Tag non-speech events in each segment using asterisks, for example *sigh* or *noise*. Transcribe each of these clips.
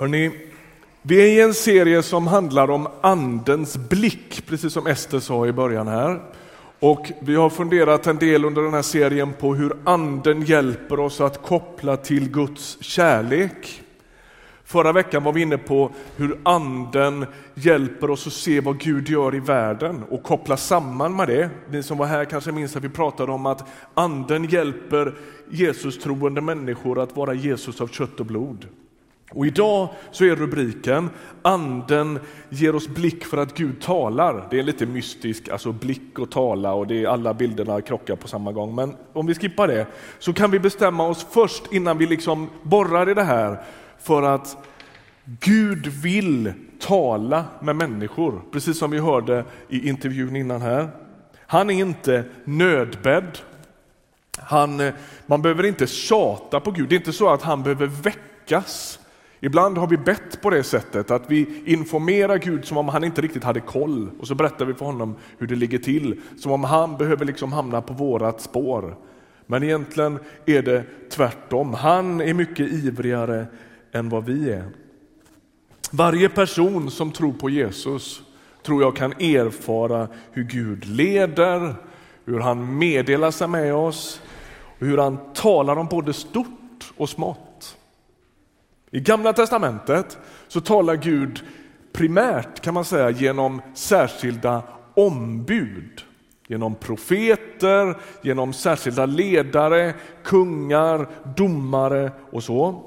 Hörrni, vi är i en serie som handlar om andens blick, precis som Ester sa i början här. Och vi har funderat en del under den här serien på hur anden hjälper oss att koppla till Guds kärlek. Förra veckan var vi inne på hur anden hjälper oss att se vad Gud gör i världen och koppla samman med det. Ni som var här kanske minns att vi pratade om att anden hjälper Jesus troende människor att vara Jesus av kött och blod. Och idag så är rubriken Anden ger oss blick för att Gud talar. Det är lite mystiskt, alltså blick och tala och det är alla bilderna krockar på samma gång. Men om vi skippar det så kan vi bestämma oss först innan vi liksom borrar i det här för att Gud vill tala med människor, precis som vi hörde i intervjun innan här. Han är inte nödbedd. Han, eh, man behöver inte tjata på Gud. Det är inte så att han behöver väckas. Ibland har vi bett på det sättet att vi informerar Gud som om han inte riktigt hade koll och så berättar vi för honom hur det ligger till, som om han behöver liksom hamna på vårat spår. Men egentligen är det tvärtom. Han är mycket ivrigare än vad vi är. Varje person som tror på Jesus tror jag kan erfara hur Gud leder, hur han meddelar sig med oss och hur han talar om både stort och smått. I Gamla testamentet så talar Gud primärt kan man säga genom särskilda ombud. Genom profeter, genom särskilda ledare, kungar, domare och så.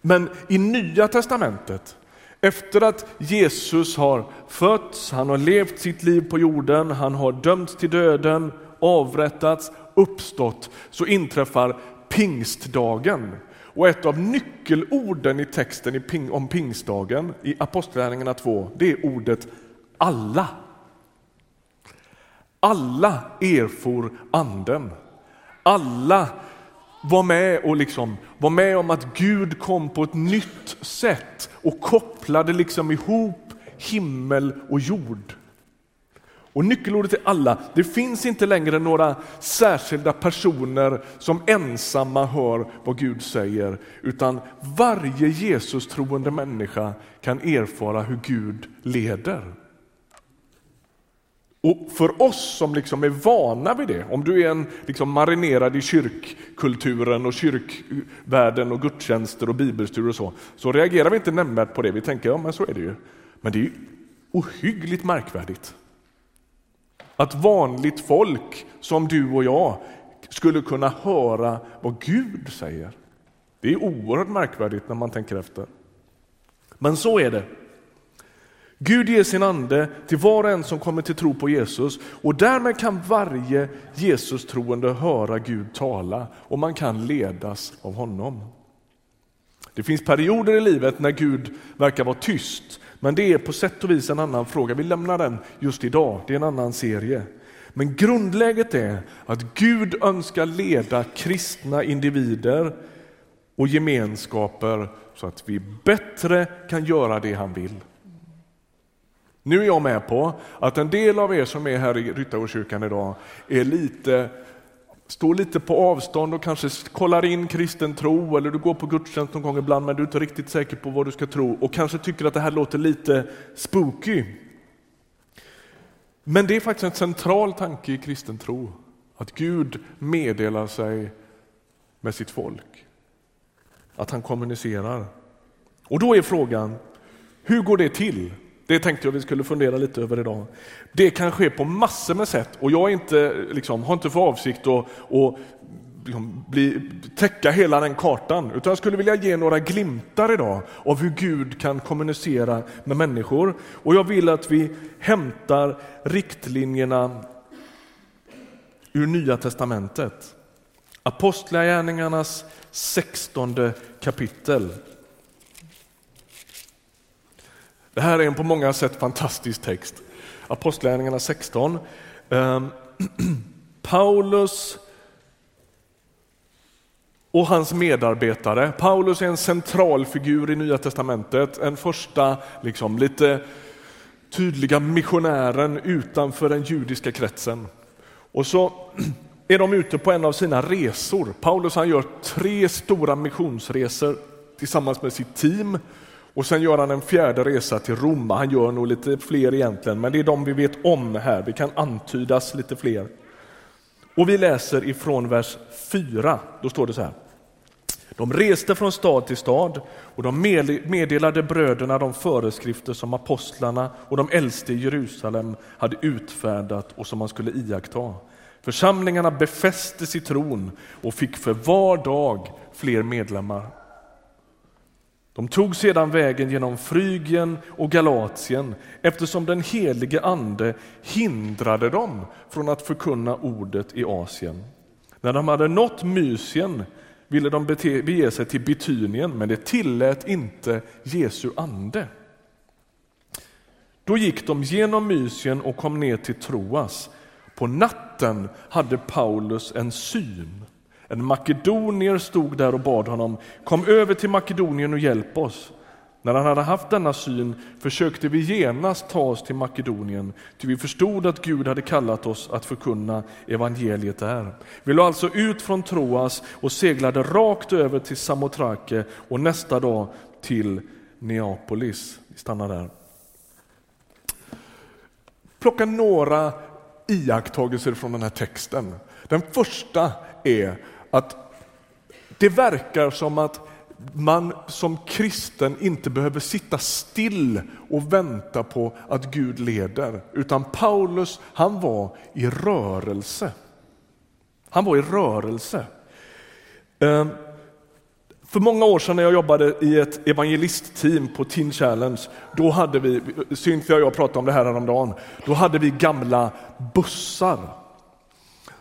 Men i Nya testamentet, efter att Jesus har fötts, han har levt sitt liv på jorden, han har dömts till döden, avrättats, uppstått, så inträffar pingstdagen. Och ett av nyckelorden i texten om pingstdagen i Apostlagärningarna 2, det är ordet alla. Alla erfor anden. Alla var med och liksom var med om att Gud kom på ett nytt sätt och kopplade liksom ihop himmel och jord. Och nyckelordet till alla. Det finns inte längre några särskilda personer som ensamma hör vad Gud säger, utan varje Jesus troende människa kan erfara hur Gud leder. Och för oss som liksom är vana vid det, om du är en liksom marinerad i kyrkkulturen och kyrkvärlden och gudstjänster och bibelstudier och så, så reagerar vi inte nämnvärt på det. Vi tänker, ja men så är det ju. Men det är ju ohyggligt märkvärdigt. Att vanligt folk som du och jag skulle kunna höra vad Gud säger. Det är oerhört märkvärdigt när man tänker efter. Men så är det. Gud ger sin ande till var och en som kommer till tro på Jesus och därmed kan varje Jesus troende höra Gud tala och man kan ledas av honom. Det finns perioder i livet när Gud verkar vara tyst, men det är på sätt och vis en annan fråga. Vi lämnar den just idag, det är en annan serie. Men grundläget är att Gud önskar leda kristna individer och gemenskaper så att vi bättre kan göra det han vill. Nu är jag med på att en del av er som är här i Ryttargårdskyrkan idag är lite, står lite på avstånd och kanske kollar in kristen tro eller du går på gudstjänst någon gång ibland men du är inte riktigt säker på vad du ska tro och kanske tycker att det här låter lite spooky. Men det är faktiskt en central tanke i kristen tro att Gud meddelar sig med sitt folk. Att han kommunicerar. Och då är frågan, hur går det till? Det tänkte jag vi skulle fundera lite över idag. Det kan ske på massor med sätt och jag inte, liksom, har inte för avsikt att, att liksom, bli, täcka hela den kartan, utan jag skulle vilja ge några glimtar idag av hur Gud kan kommunicera med människor. Och jag vill att vi hämtar riktlinjerna ur Nya testamentet. Apostlagärningarnas 16 kapitel. Det här är en på många sätt fantastisk text. Apostlagärningarna 16. Ehm, *clears throat* Paulus och hans medarbetare. Paulus är en central figur i Nya testamentet, en första liksom, lite tydliga missionären utanför den judiska kretsen. Och så *clears throat* är de ute på en av sina resor. Paulus han gör tre stora missionsresor tillsammans med sitt team och sen gör han en fjärde resa till Rom. Han gör nog lite fler egentligen, men det är de vi vet om här. Det kan antydas lite fler. Och vi läser ifrån vers 4. Då står det så här. De reste från stad till stad och de meddelade bröderna de föreskrifter som apostlarna och de äldste i Jerusalem hade utfärdat och som man skulle iaktta. Församlingarna befästes i tron och fick för var dag fler medlemmar. De tog sedan vägen genom Frygien och Galatien eftersom den helige ande hindrade dem från att förkunna ordet i Asien. När de hade nått Mysien ville de bete, bege sig till Bitynien, men det tillät inte Jesu ande. Då gick de genom Mysien och kom ner till Troas. På natten hade Paulus en syn. En makedonier stod där och bad honom, kom över till Makedonien och hjälp oss. När han hade haft denna syn försökte vi genast ta oss till Makedonien, ty vi förstod att Gud hade kallat oss att förkunna evangeliet där. Vi lade alltså ut från Troas och seglade rakt över till Samotrake och nästa dag till Neapolis. Vi stannar där. Plocka några iakttagelser från den här texten. Den första är att det verkar som att man som kristen inte behöver sitta still och vänta på att Gud leder, utan Paulus han var i rörelse. Han var i rörelse. Ehm, för många år sedan när jag jobbade i ett evangelistteam på Teen Challenge, då hade vi, Cynthia och jag pratade om det här häromdagen, då hade vi gamla bussar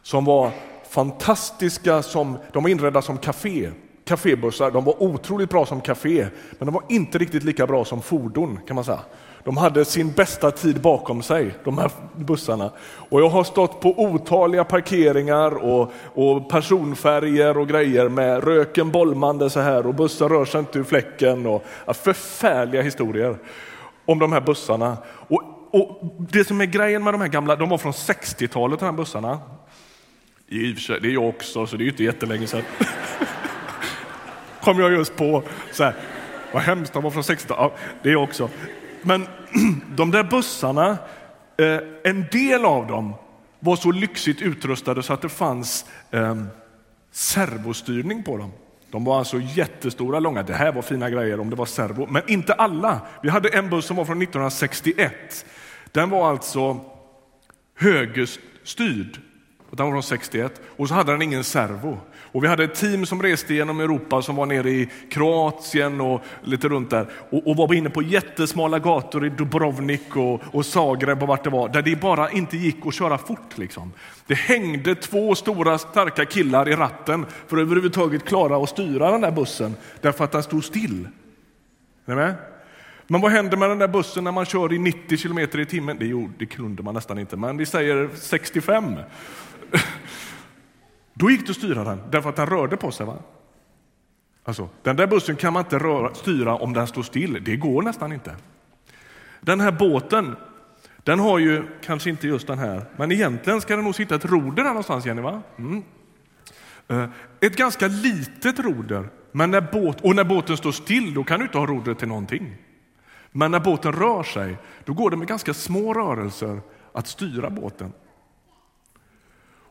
som var fantastiska, som, de var inredda som café kafébussar. De var otroligt bra som café, men de var inte riktigt lika bra som fordon kan man säga. De hade sin bästa tid bakom sig, de här bussarna. Och jag har stått på otaliga parkeringar och, och personfärger och grejer med röken bolmande så här och bussen rör sig inte ur fläcken. Och, ja, förfärliga historier om de här bussarna. Och, och Det som är grejen med de här gamla, de var från 60-talet de här bussarna. Det är jag också, så det är ju inte jättelänge sedan. kom jag just på. Så här, vad hemskt, de var från 60 ja, det är jag också. Men *clears throat* de där bussarna, eh, en del av dem var så lyxigt utrustade så att det fanns ehm, servostyrning på dem. De var alltså jättestora, långa. Det här var fina grejer om det var servo, men inte alla. Vi hade en buss som var från 1961. Den var alltså högerstyrd. Den var från 61 och så hade den ingen servo. Och vi hade ett team som reste genom Europa som var nere i Kroatien och lite runt där och, och var inne på jättesmala gator i Dubrovnik och, och Zagreb och vart det var, där det bara inte gick att köra fort. Liksom. Det hängde två stora starka killar i ratten för att överhuvudtaget klara att styra den där bussen därför att den stod still. Är med? Men vad händer med den där bussen när man kör i 90 kilometer i timmen? Det, det kunde man nästan inte, men vi säger 65. Då gick det att styra den, därför att den rörde på sig. Va? Alltså, den där bussen kan man inte röra, styra om den står still. Det går nästan inte. Den här båten, den har ju kanske inte just den här, men egentligen ska det nog sitta ett roder där någonstans, Jenny. Va? Mm. Eh, ett ganska litet roder, men när båt, och när båten står still då kan du inte ha rodret till någonting. Men när båten rör sig, då går det med ganska små rörelser att styra båten.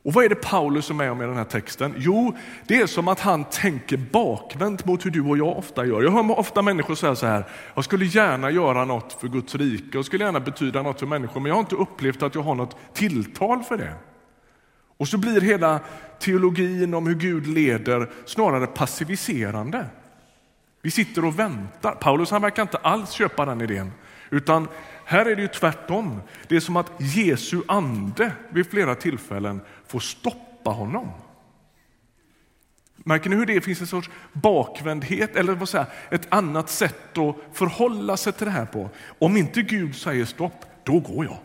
Och vad är det Paulus är med om i den här texten? Jo, det är som att han tänker bakvänt mot hur du och jag ofta gör. Jag hör ofta människor säga så här, jag skulle gärna göra något för Guds rike, jag skulle gärna betyda något för människor, men jag har inte upplevt att jag har något tilltal för det. Och så blir hela teologin om hur Gud leder snarare passiviserande. Vi sitter och väntar. Paulus han verkar inte alls köpa den idén, utan här är det ju tvärtom. Det är som att Jesu ande vid flera tillfällen får stoppa honom. Märker ni hur det finns en sorts bakvändhet eller vad säger, ett annat sätt att förhålla sig till det här på? Om inte Gud säger stopp, då går jag.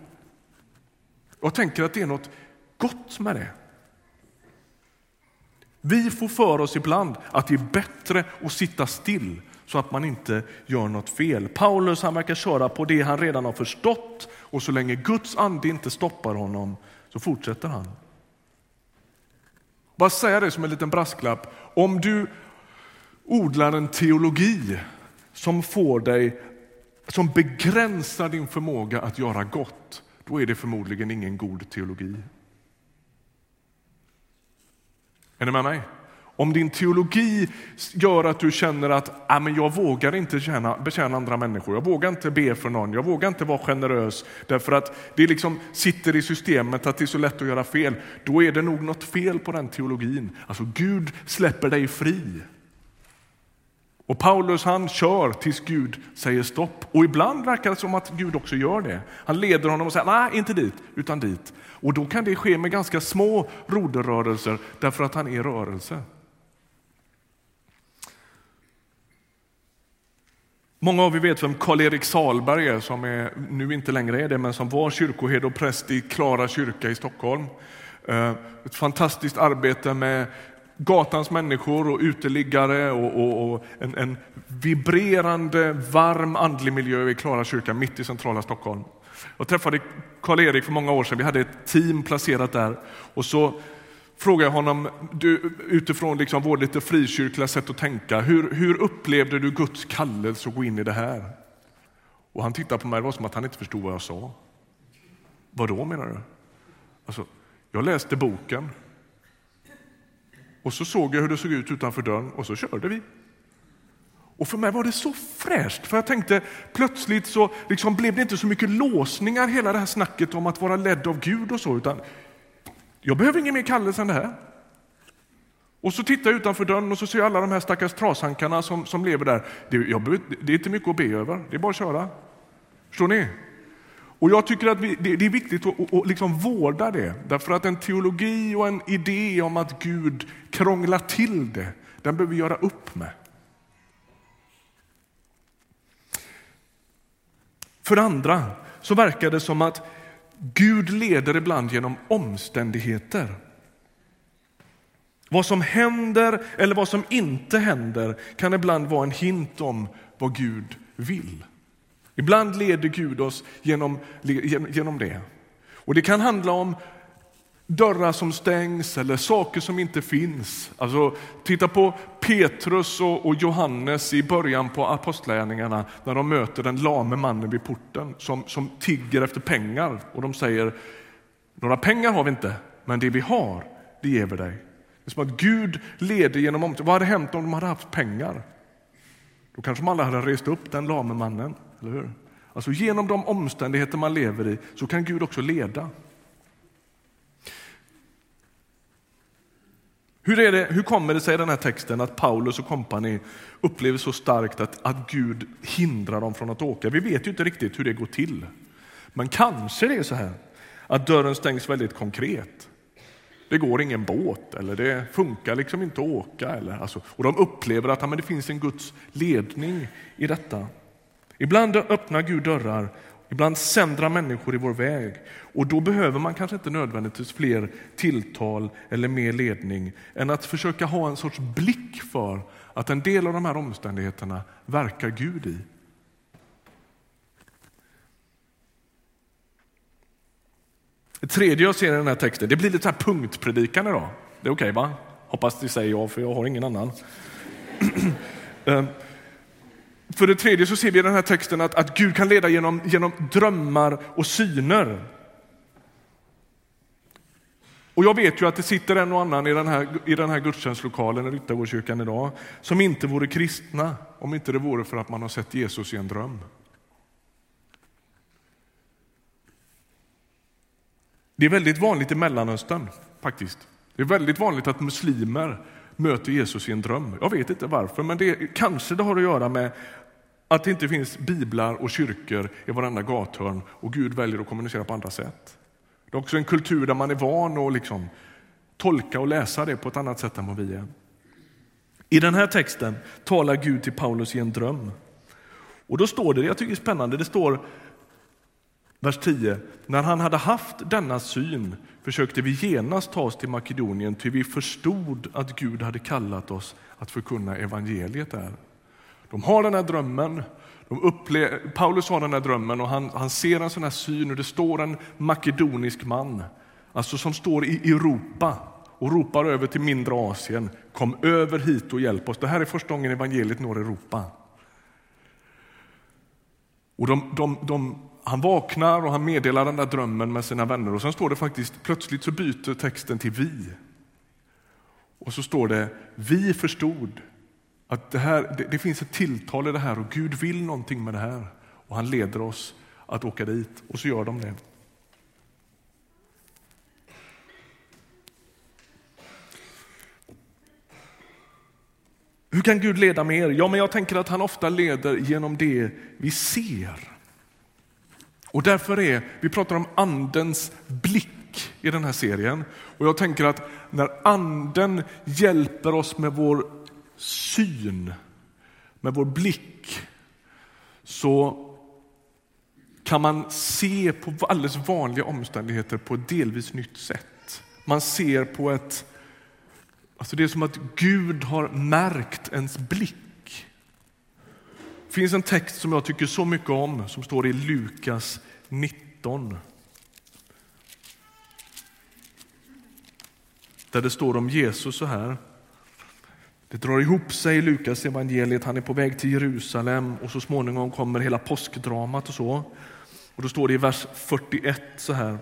Jag tänker att det är något gott med det. Vi får för oss ibland att det är bättre att sitta still så att man inte gör något fel. Paulus han verkar köra på det han redan har förstått och så länge Guds ande inte stoppar honom så fortsätter han. Bara säga det som en liten brasklapp. Om du odlar en teologi som får dig som begränsar din förmåga att göra gott, då är det förmodligen ingen god teologi. Är ni med mig? Om din teologi gör att du känner att ah, men jag vågar inte tjäna, betjäna andra människor, jag vågar inte be för någon, jag vågar inte vara generös därför att det liksom sitter i systemet att det är så lätt att göra fel. Då är det nog något fel på den teologin. Alltså Gud släpper dig fri. Och Paulus han kör tills Gud säger stopp. Och ibland verkar det som att Gud också gör det. Han leder honom och säger nej, inte dit, utan dit. Och då kan det ske med ganska små roderrörelser därför att han är rörelse. Många av er vet vem Karl-Erik Salberg är, som är, nu inte längre är det, men som var kyrkoherde och präst i Klara kyrka i Stockholm. Eh, ett fantastiskt arbete med gatans människor och uteliggare och, och, och en, en, vibrerande, varm andlig miljö i Klara kyrka mitt i centrala Stockholm. Jag träffade Karl-Erik för många år sedan. Vi hade ett team placerat där och så frågade jag honom du, utifrån liksom vårt lite frikyrkliga sätt att tänka. Hur, hur upplevde du Guds kallelse att gå in i det här? Och han tittade på mig, det var som att han inte förstod vad jag sa. Vad då menar du? Alltså, jag läste boken och så såg jag hur det såg ut utanför dörren och så körde vi. Och för mig var det så fräscht, för jag tänkte plötsligt så liksom blev det inte så mycket låsningar hela det här snacket om att vara ledd av Gud och så, utan jag behöver ingen mer kallelse än det här. Och så tittar jag utanför dörren och så ser jag alla de här stackars trashankarna som, som lever där. Det, jag, det är inte mycket att be över, det är bara att köra. Förstår ni? Och jag tycker att vi, det, det, är viktigt att, att liksom vårda det, därför att en teologi och en idé om att Gud krånglar till det, den behöver vi göra upp med. För det andra så verkar det som att Gud leder ibland genom omständigheter. Vad som händer eller vad som inte händer kan ibland vara en hint om vad Gud vill. Ibland leder Gud oss genom, genom det. Och Det kan handla om dörrar som stängs eller saker som inte finns. Alltså, titta på Petrus och, och Johannes i början på apostlagärningarna när de möter den lame mannen vid porten som, som tigger efter pengar och de säger några pengar har vi inte, men det vi har, det ger vi dig. Det är som att Gud leder genom omständigheter. Vad hade hänt om de hade haft pengar? Då kanske man aldrig hade rest upp den lame mannen. Eller hur? Alltså genom de omständigheter man lever i så kan Gud också leda. Hur, är det, hur kommer det sig i den här texten att Paulus och kompani upplever så starkt att, att Gud hindrar dem från att åka? Vi vet ju inte riktigt hur det går till. Men kanske det är så här att dörren stängs väldigt konkret. Det går ingen båt eller det funkar liksom inte att åka. Eller, alltså, och de upplever att ja, men det finns en Guds ledning i detta. Ibland öppnar Gud dörrar, ibland sänder människor i vår väg. Och då behöver man kanske inte nödvändigtvis fler tilltal eller mer ledning än att försöka ha en sorts blick för att en del av de här omständigheterna verkar Gud i. Det tredje jag ser i den här texten, det blir lite här punktpredikan idag. Det är okej okay, va? Hoppas ni säger ja, för jag har ingen annan. *clears throat* Eh, för det tredje så ser vi i den här texten att, att Gud kan leda genom, genom drömmar och syner. Och jag vet ju att det sitter en och annan i den här, i den här gudstjänstlokalen i Ryttargårdskyrkan idag som inte vore kristna om inte det vore för att man har sett Jesus i en dröm. Det är väldigt vanligt i Mellanöstern faktiskt. Det är väldigt vanligt att muslimer möter Jesus i en dröm. Jag vet inte varför, men det, kanske det har att göra med att det inte finns biblar och kyrkor i varenda gathörn och Gud väljer att kommunicera på andra sätt. Det är också en kultur där man är van att liksom tolka och läsa det på ett annat sätt än vad vi är. I den här texten talar Gud till Paulus i en dröm. Och då står det, jag tycker det är spännande, det står vers 10. När han hade haft denna syn försökte vi genast ta oss till Makedonien ty vi förstod att Gud hade kallat oss att förkunna evangeliet där. De har den här drömmen. De upplever, Paulus har den här drömmen och han, han ser en sån här syn och det står en makedonisk man, alltså som står i Europa och ropar över till mindre Asien. Kom över hit och hjälp oss. Det här är första gången evangeliet når Europa. Och de, de, de, han vaknar och han meddelar den där drömmen med sina vänner och sen står det faktiskt plötsligt så byter texten till vi. Och så står det vi förstod att det, här, det, det finns ett tilltal i det här och Gud vill någonting med det här och han leder oss att åka dit och så gör de det. Hur kan Gud leda mer? Ja, men jag tänker att han ofta leder genom det vi ser. Och därför är, vi pratar om andens blick i den här serien. Och jag tänker att när anden hjälper oss med vår syn, med vår blick, så kan man se på alldeles vanliga omständigheter på ett delvis nytt sätt. Man ser på ett Alltså det är som att Gud har märkt ens blick. Det finns en text som jag tycker så mycket om som står i Lukas 19. Där det står om Jesus så här. Det drar ihop sig i Lukas evangeliet. Han är på väg till Jerusalem och så småningom kommer hela påskdramat och så. Och då står det i vers 41 så här.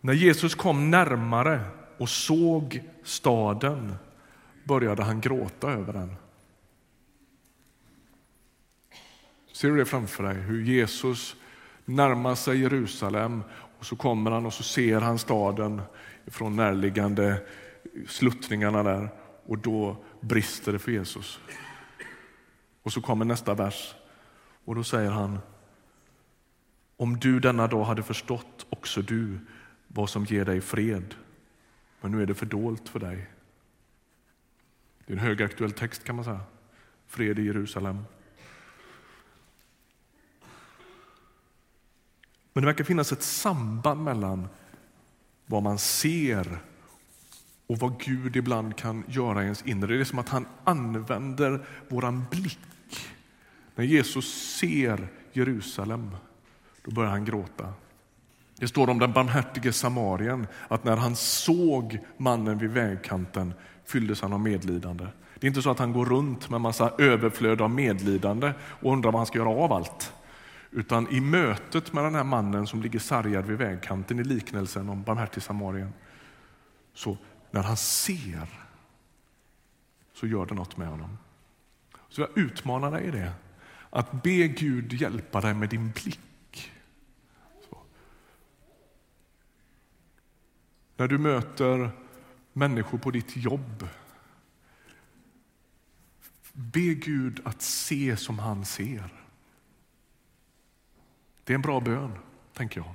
När Jesus kom närmare och såg staden började han gråta över den. Ser du det framför dig? Hur Jesus närmar sig Jerusalem och så kommer han och så ser han staden från närliggande sluttningarna där och då brister det för Jesus. Och så kommer nästa vers och då säger han Om du denna dag hade förstått också du vad som ger dig fred men nu är det fördolt för dig. Det är en högaktuell text kan man säga. Fred i Jerusalem. Men det verkar finnas ett samband mellan vad man ser och vad Gud ibland kan göra i ens inre. Det är som att han använder våran blick. När Jesus ser Jerusalem, då börjar han gråta. Det står om den barmhärtige samarien att när han såg mannen vid vägkanten fylldes han av medlidande. Det är inte så att han går runt med massa överflöd av medlidande och undrar vad han ska göra av allt. Utan i mötet med den här mannen som ligger sargad vid vägkanten i liknelsen om barmhärtig samarien. Så när han ser så gör det något med honom. Så jag utmanar dig i det. Att be Gud hjälpa dig med din blick När du möter människor på ditt jobb. Be Gud att se som han ser. Det är en bra bön, tänker jag.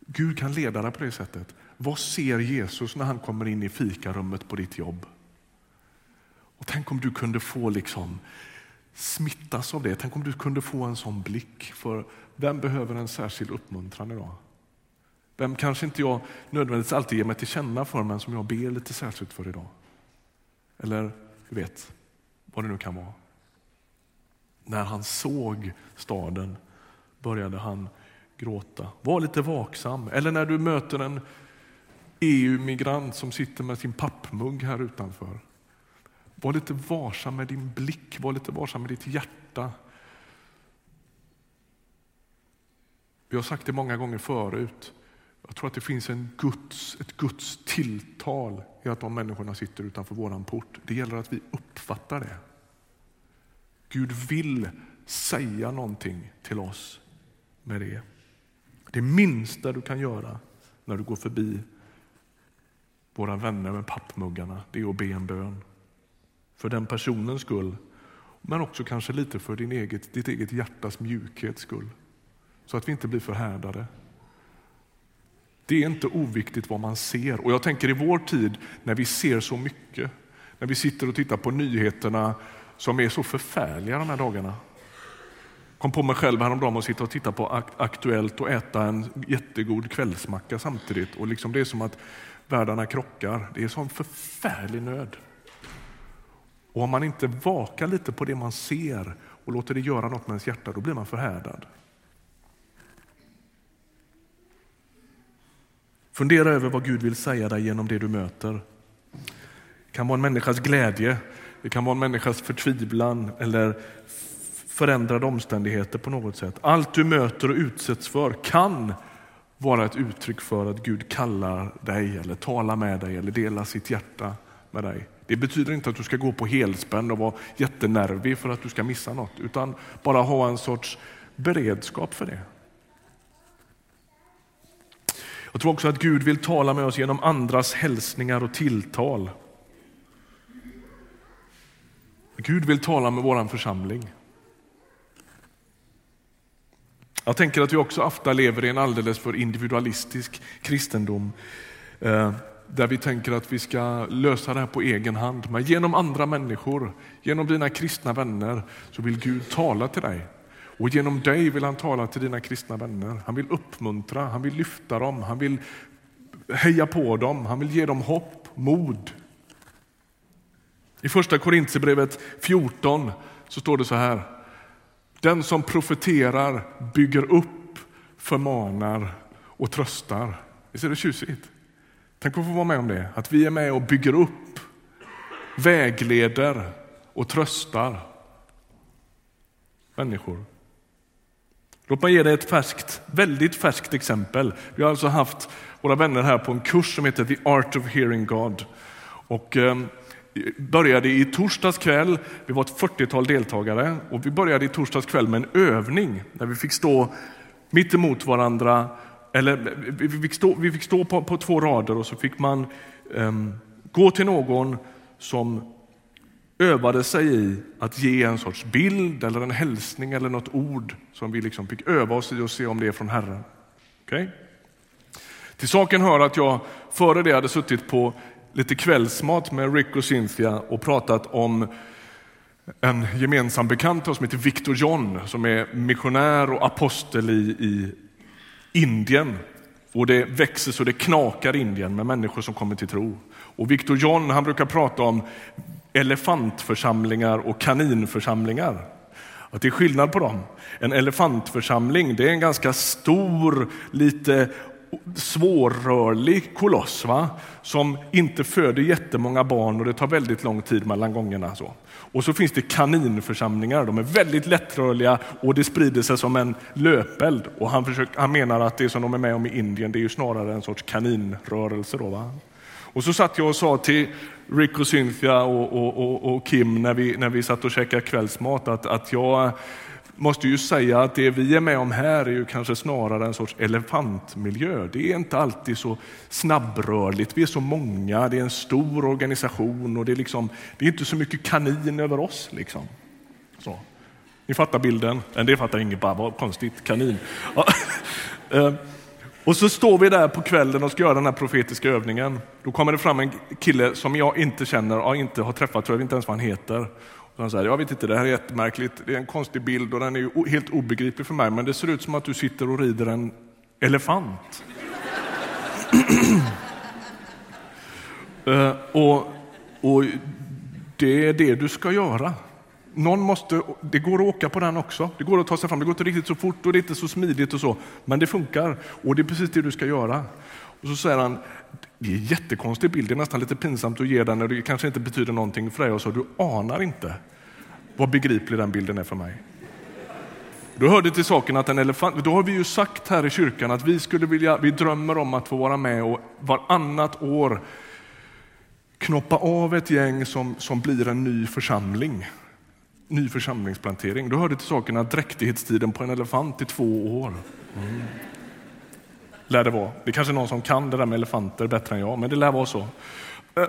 Gud kan leda dig på det sättet. Vad ser Jesus när han kommer in i fikarummet på ditt jobb? Och Tänk om du kunde få liksom smittas av det. Tänk om du kunde få en sån blick. För vem behöver en särskild uppmuntran idag? Vem kanske inte jag nödvändigtvis alltid ger mig till känna för, men som jag ber lite särskilt för idag. Eller du vet, vad det nu kan vara. När han såg staden började han gråta. Var lite vaksam. Eller när du möter en EU-migrant som sitter med sin pappmugg här utanför. Var lite varsam med din blick, var lite varsam med ditt hjärta. Vi har sagt det många gånger förut. Jag tror att det finns en Guds, ett Guds tilltal i att de människorna sitter utanför våran port. Det gäller att vi uppfattar det. Gud vill säga någonting till oss med det. Det minsta du kan göra när du går förbi våra vänner med pappmuggarna, det är att be en bön. För den personens skull, men också kanske lite för din eget, ditt eget hjärtas mjukhets skull. Så att vi inte blir förhärdade. Det är inte oviktigt vad man ser. Och jag tänker i vår tid när vi ser så mycket, när vi sitter och tittar på nyheterna som är så förfärliga de här dagarna. Kom på mig själv häromdagen att sitta och titta på Aktuellt och äta en jättegod kvällsmacka samtidigt. Och liksom det är som att världarna krockar. Det är sån förfärlig nöd. Och om man inte vakar lite på det man ser och låter det göra något med ens hjärta, då blir man förhärdad. Fundera över vad Gud vill säga dig genom det du möter. Det kan vara en människas glädje, det kan vara en människas förtvivlan eller förändrade omständigheter på något sätt. Allt du möter och utsätts för kan vara ett uttryck för att Gud kallar dig eller talar med dig eller delar sitt hjärta med dig. Det betyder inte att du ska gå på helspänn och vara jättenervig för att du ska missa något, utan bara ha en sorts beredskap för det. Jag tror också att Gud vill tala med oss genom andras hälsningar och tilltal. Gud vill tala med vår församling. Jag tänker att vi också ofta lever i en alldeles för individualistisk kristendom eh, där vi tänker att vi ska lösa det här på egen hand. Men genom andra människor, genom dina kristna vänner, så vill Gud tala till dig. Och genom dig vill han tala till dina kristna vänner. Han vill uppmuntra, han vill lyfta dem, han vill heja på dem, han vill ge dem hopp, mod. I första Korintierbrevet 14 så står det så här. Den som profeterar bygger upp, förmanar och tröstar. Visst är det tjusigt? Tänk att få vara med om det, att vi är med och bygger upp, vägleder och tröstar människor. Låt mig ge dig ett färskt, väldigt färskt exempel. Vi har alltså haft våra vänner här på en kurs som heter The Art of Hearing God. Och, eh, började i torsdags kväll. Vi var ett 40-tal deltagare och vi började i torsdags kväll med en övning där vi fick stå mitt emot varandra. Eller vi fick stå, vi fick stå på, på två rader och så fick man um, gå till någon som övade sig i att ge en sorts bild eller en hälsning eller något ord som vi liksom fick öva oss i och se om det är från Herren. Okay? Till saken hör att jag före det hade suttit på lite kvällsmat med Rick och Cynthia och pratat om en gemensam bekant som heter Victor John som är missionär och apostel i, i Indien. Och det växer så det knakar i Indien med människor som kommer till tro. Och Victor John han brukar prata om elefantförsamlingar och kaninförsamlingar. Att det är skillnad på dem. En elefantförsamling det är en ganska stor, lite svårrörlig koloss va? som inte föder jättemånga barn och det tar väldigt lång tid mellan gångerna. Så. Och så finns det kaninförsamlingar, de är väldigt lättrörliga och det sprider sig som en löpeld. Och han, försöker, han menar att det som de är med om i Indien det är ju snarare en sorts kaninrörelse. Då, va? Och så satt jag och sa till Rick och Cynthia och, och, och, och Kim när vi, när vi satt och käkade kvällsmat att, att jag måste ju säga att det vi är med om här är ju kanske snarare en sorts elefantmiljö. Det är inte alltid så snabbrörligt. Vi är så många, det är en stor organisation och det är, liksom, det är inte så mycket kanin över oss. Liksom. Så. Ni fattar bilden? En del fattar inget, bara vad konstigt, kanin. Ja. *laughs* Eh, och så står vi där på kvällen och ska göra den här profetiska övningen. Då kommer det fram en kille som jag inte känner och inte har träffat, tror jag inte ens vad han heter. Och han säger, jag vet inte, det här är jättemärkligt, det är en konstig bild och den är helt obegriplig för mig, men det ser ut som att du sitter och rider en elefant. uh, *clears throat* och, och det är det du ska göra. Någon måste, det går att åka på den också. Det går att ta sig fram. Det går inte riktigt så fort och det är inte så smidigt och så, men det funkar och det är precis det du ska göra. Och så säger han, det är en jättekonstig bild, det är nästan lite pinsamt att ge den när det kanske inte betyder någonting för dig och så, du anar inte vad begriplig den bilden är för mig. Då hörde till saken att en elefant, då har vi ju sagt här i kyrkan att vi skulle vilja, vi drömmer om att få vara med och varannat år knoppa av ett gäng som, som blir en ny församling ny församlingsplantering. Då hörde till saken att dräktighetstiden på en elefant är två år. Mm. Lär det vara. Det kanske är någon som kan det där med elefanter bättre än jag, men det lär vara så. Eh,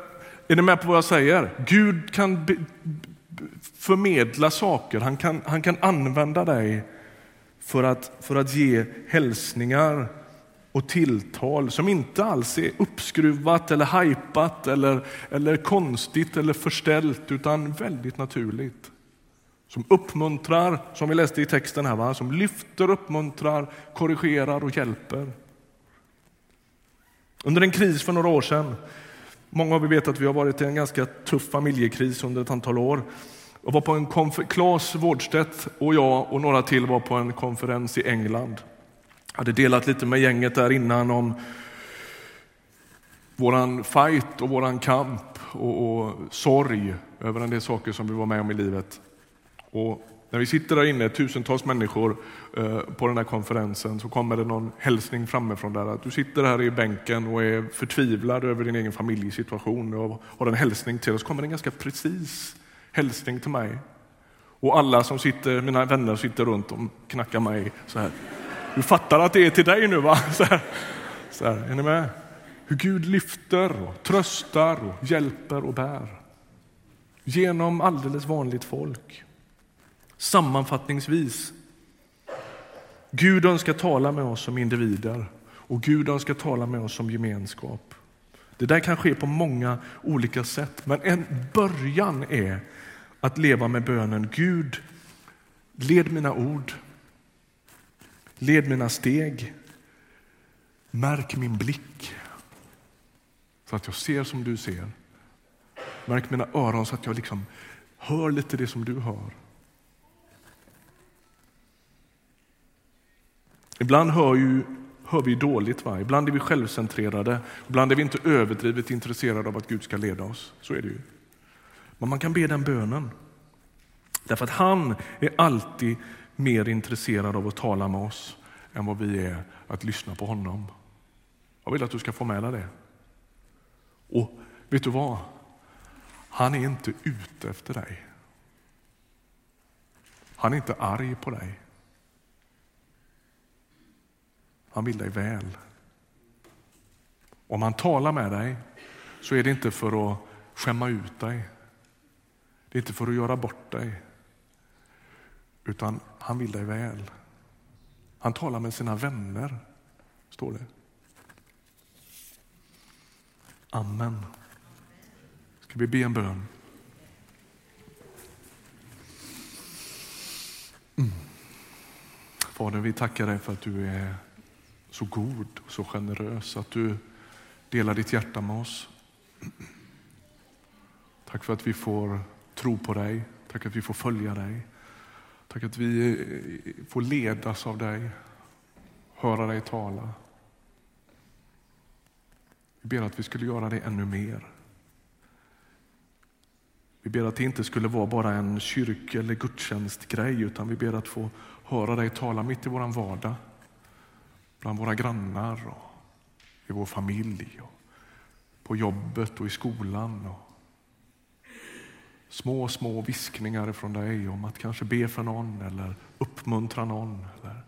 är ni med på vad jag säger? Gud kan förmedla saker, han kan, han kan använda dig för att, för att ge hälsningar och tilltal som inte alls är uppskruvat eller hajpat eller, eller konstigt eller förställt utan väldigt naturligt som uppmuntrar, som vi läste i texten här, va? som lyfter, uppmuntrar, korrigerar och hjälper. Under en kris för några år sedan, många av er vet att vi har varit i en ganska tuff familjekris under ett antal år. Jag var på en konfer- Claes Vårdstedt och jag och några till var på en konferens i England. Jag hade delat lite med gänget där innan om våran fight och våran kamp och, och sorg över en del saker som vi var med om i livet. Och när vi sitter där inne, tusentals människor eh, på den här konferensen, så kommer det någon hälsning framifrån där. Att du sitter här i bänken och är förtvivlad över din egen familjesituation och har en hälsning till oss. Så kommer det en ganska precis hälsning till mig. Och alla som sitter, mina vänner sitter runt och knackar mig så här. Du fattar att det är till dig nu va? *laughs* Så här. Så här, är ni med? Hur Gud lyfter, och tröstar, och hjälper och bär. Genom alldeles vanligt folk. Sammanfattningsvis. Gud önskar tala med oss som individer och Gud önskar tala med oss som gemenskap. Det där kan ske på många olika sätt, men en början är att leva med bönen Gud, led mina ord, led mina steg, märk min blick så att jag ser som du ser. Märk mina öron så att jag liksom hör lite det som du hör. Ibland hör, ju, hör vi dåligt, va? ibland är vi självcentrerade, ibland är vi inte överdrivet intresserade av att Gud ska leda oss. Så är det ju. Men man kan be den bönen. Därför att han är alltid mer intresserad av att tala med oss än vad vi är att lyssna på honom. Jag vill att du ska få med dig det. Och vet du vad? Han är inte ute efter dig. Han är inte arg på dig. Han vill dig väl. Om han talar med dig så är det inte för att skämma ut dig. Det är inte för att göra bort dig. Utan han vill dig väl. Han talar med sina vänner, står det. Amen. Ska vi be en bön? Mm. Fader, vi tackar dig för att du är så god och så generös att du delar ditt hjärta med oss. Tack för att vi får tro på dig. Tack att vi får följa dig. Tack att vi eh, får ledas av dig, höra dig tala. Vi ber att vi skulle göra det ännu mer. Vi ber att det inte skulle vara bara en kyrk eller gudstjänstgrej utan vi ber att få höra dig tala mitt i vår vardag bland våra grannar och i vår familj, och på jobbet och i skolan. Och små, små viskningar från dig om att kanske be för någon eller uppmuntra någon. Eller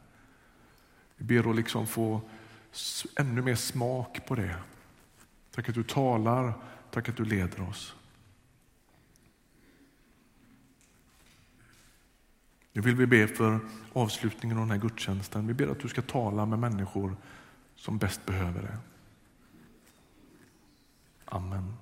vi ber att liksom få ännu mer smak på det. Tack att du talar, tack att du leder oss. Nu vill vi be för avslutningen av den här gudstjänsten. Vi ber att du ska tala med människor som bäst behöver det. Amen.